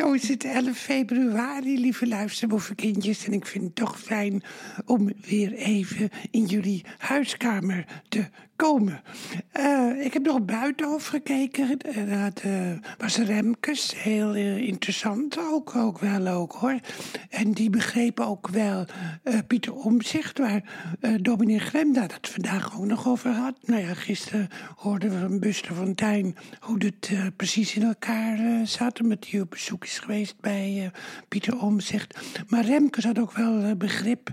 zo is het 11 februari, lieve luisterboevenkindjes. En ik vind het toch fijn om weer even in jullie huiskamer te komen. Uh, ik heb nog buiten gekeken. Uh, dat uh, was Remkes. Heel interessant ook, ook wel ook hoor. En die begreep ook wel Pieter Omzicht, waar dominee Gremda dat vandaag ook nog over had. Nou gisteren hoorden we van Buster Fontijn hoe het precies in elkaar zat. Omdat hij op bezoek is geweest bij Pieter Omzicht. Maar Remkes had ook wel begrip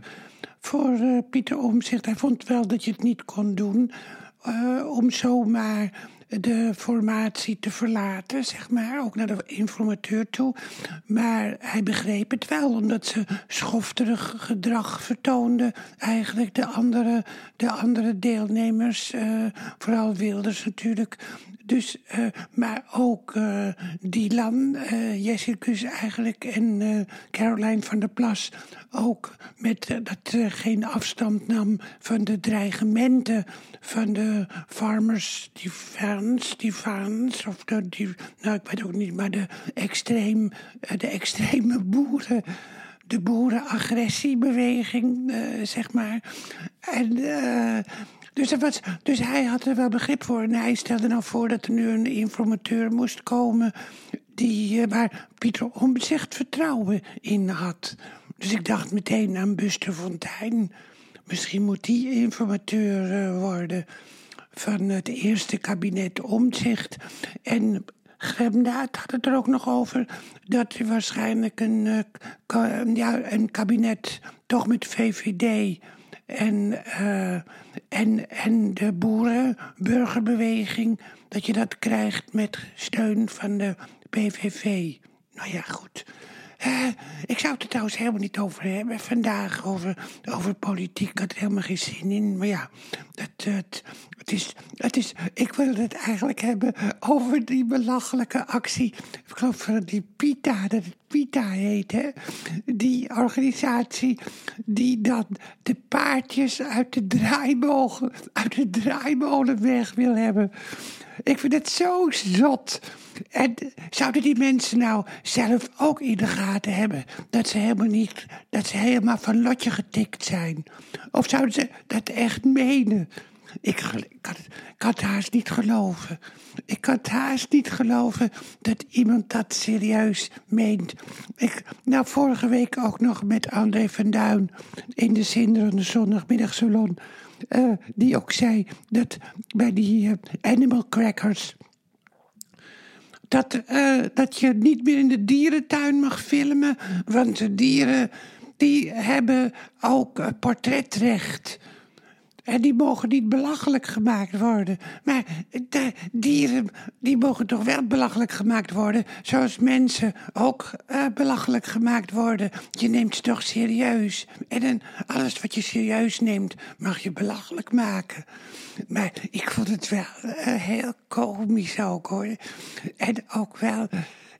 voor uh, Pieter Omzicht. Hij vond wel dat je het niet kon doen uh, om zomaar de formatie te verlaten, zeg maar, ook naar de informateur toe. Maar hij begreep het wel, omdat ze schofterig gedrag vertoonden. Eigenlijk de andere, de andere deelnemers, uh, vooral Wilders natuurlijk, dus, uh, maar ook uh, Dylan, Jessicus eigenlijk en Caroline van der Plas ook met dat geen afstand nam van de dreigementen van de farmers defense, defense of de, die, nou ik weet ook niet, maar de, extreem, de extreme boeren de boerenagressiebeweging, uh, zeg maar. En uh, dus, was, dus hij had er wel begrip voor. En hij stelde nou voor dat er nu een informateur moest komen... Die, waar Pieter Omzicht vertrouwen in had. Dus ik dacht meteen aan Buster Fontijn. Misschien moet die informateur worden van het eerste kabinet Omzicht. En Gremdaad had het er ook nog over dat hij waarschijnlijk een, uh, ja, een kabinet toch met VVD en, uh, en, en de boerenburgerbeweging, dat je dat krijgt met steun van de PVV. Nou ja, goed. Ik zou het er trouwens helemaal niet over hebben vandaag, over, over politiek. Ik had helemaal geen zin in. Maar ja, dat, het, het, is, het is, ik wil het eigenlijk hebben over die belachelijke actie. Ik geloof van die PITA, PITA heet, hè? Die organisatie die dan de paardjes uit de draaimolen, uit de draaimolen weg wil hebben. Ik vind het zo zot. En zouden die mensen nou zelf ook in de gaten hebben dat ze helemaal niet, dat ze helemaal van lotje getikt zijn? Of zouden ze dat echt menen? Ik, ik, kan ik het haast niet geloven. Ik kan het haast niet geloven dat iemand dat serieus meent. Ik, nou, vorige week ook nog met André van Duin in de zinderende zondagmiddagsalon. Uh, die ook zei dat bij die uh, animal crackers. Dat, uh, dat je niet meer in de dierentuin mag filmen, want de dieren die hebben ook portretrecht. En die mogen niet belachelijk gemaakt worden. Maar de dieren, die mogen toch wel belachelijk gemaakt worden. Zoals mensen ook uh, belachelijk gemaakt worden. Je neemt ze toch serieus. En dan alles wat je serieus neemt, mag je belachelijk maken. Maar ik vond het wel uh, heel komisch ook hoor. En ook wel...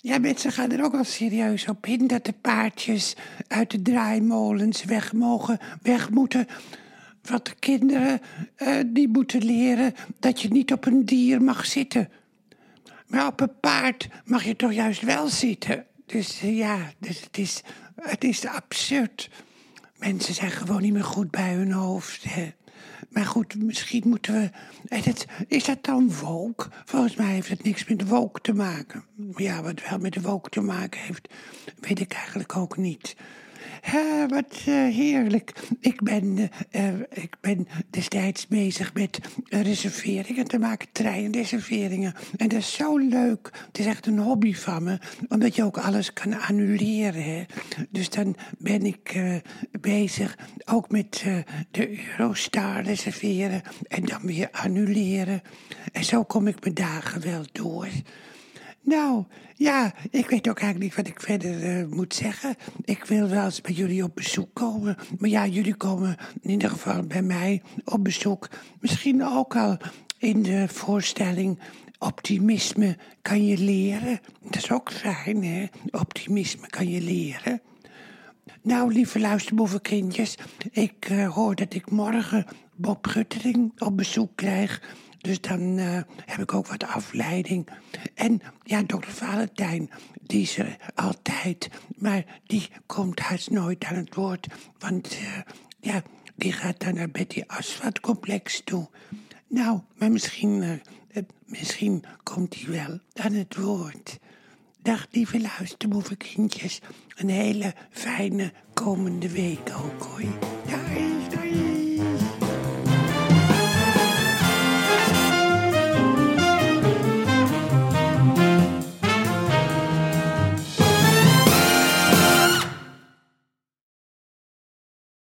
Ja, mensen gaan er ook wel serieus op in dat de paardjes uit de draaimolens weg mogen, weg moeten wat de kinderen uh, die moeten leren dat je niet op een dier mag zitten. Maar op een paard mag je toch juist wel zitten. Dus uh, ja, dus het, is, het is absurd. Mensen zijn gewoon niet meer goed bij hun hoofd. Maar goed, misschien moeten we. Het, is dat dan woke? Volgens mij heeft het niks met woke te maken. Ja, wat wel met woke te maken heeft, weet ik eigenlijk ook niet. Wat uh, heerlijk. Ik ben, uh, ik ben destijds bezig met reserveringen te maken, treinreserveringen. En dat is zo leuk. Het is echt een hobby van me, omdat je ook alles kan annuleren. Dus dan ben ik bezig ook met de Eurostar reserveren en dan weer annuleren. En zo kom ik mijn dagen wel door. Nou, ja, ik weet ook eigenlijk niet wat ik verder uh, moet zeggen. Ik wil wel eens bij jullie op bezoek komen. Maar ja, jullie komen in ieder geval bij mij op bezoek. Misschien ook al in de voorstelling Optimisme kan je leren. Dat is ook fijn, hè? Optimisme kan je leren. Nou, lieve luisterboevenkindjes, ik eh, hoor dat ik morgen Bob Guttering op bezoek krijg. Dus dan eh, heb ik ook wat afleiding. En ja, dokter Valentijn, die is er altijd. Maar die komt haast nooit aan het woord. Want eh, ja, die gaat dan naar Betty Asvat complex toe. Nou, maar misschien, misschien komt hij wel aan het woord. Dag lieve luisterboevenkindjes. Een hele fijne komende week ook hoor. Ja.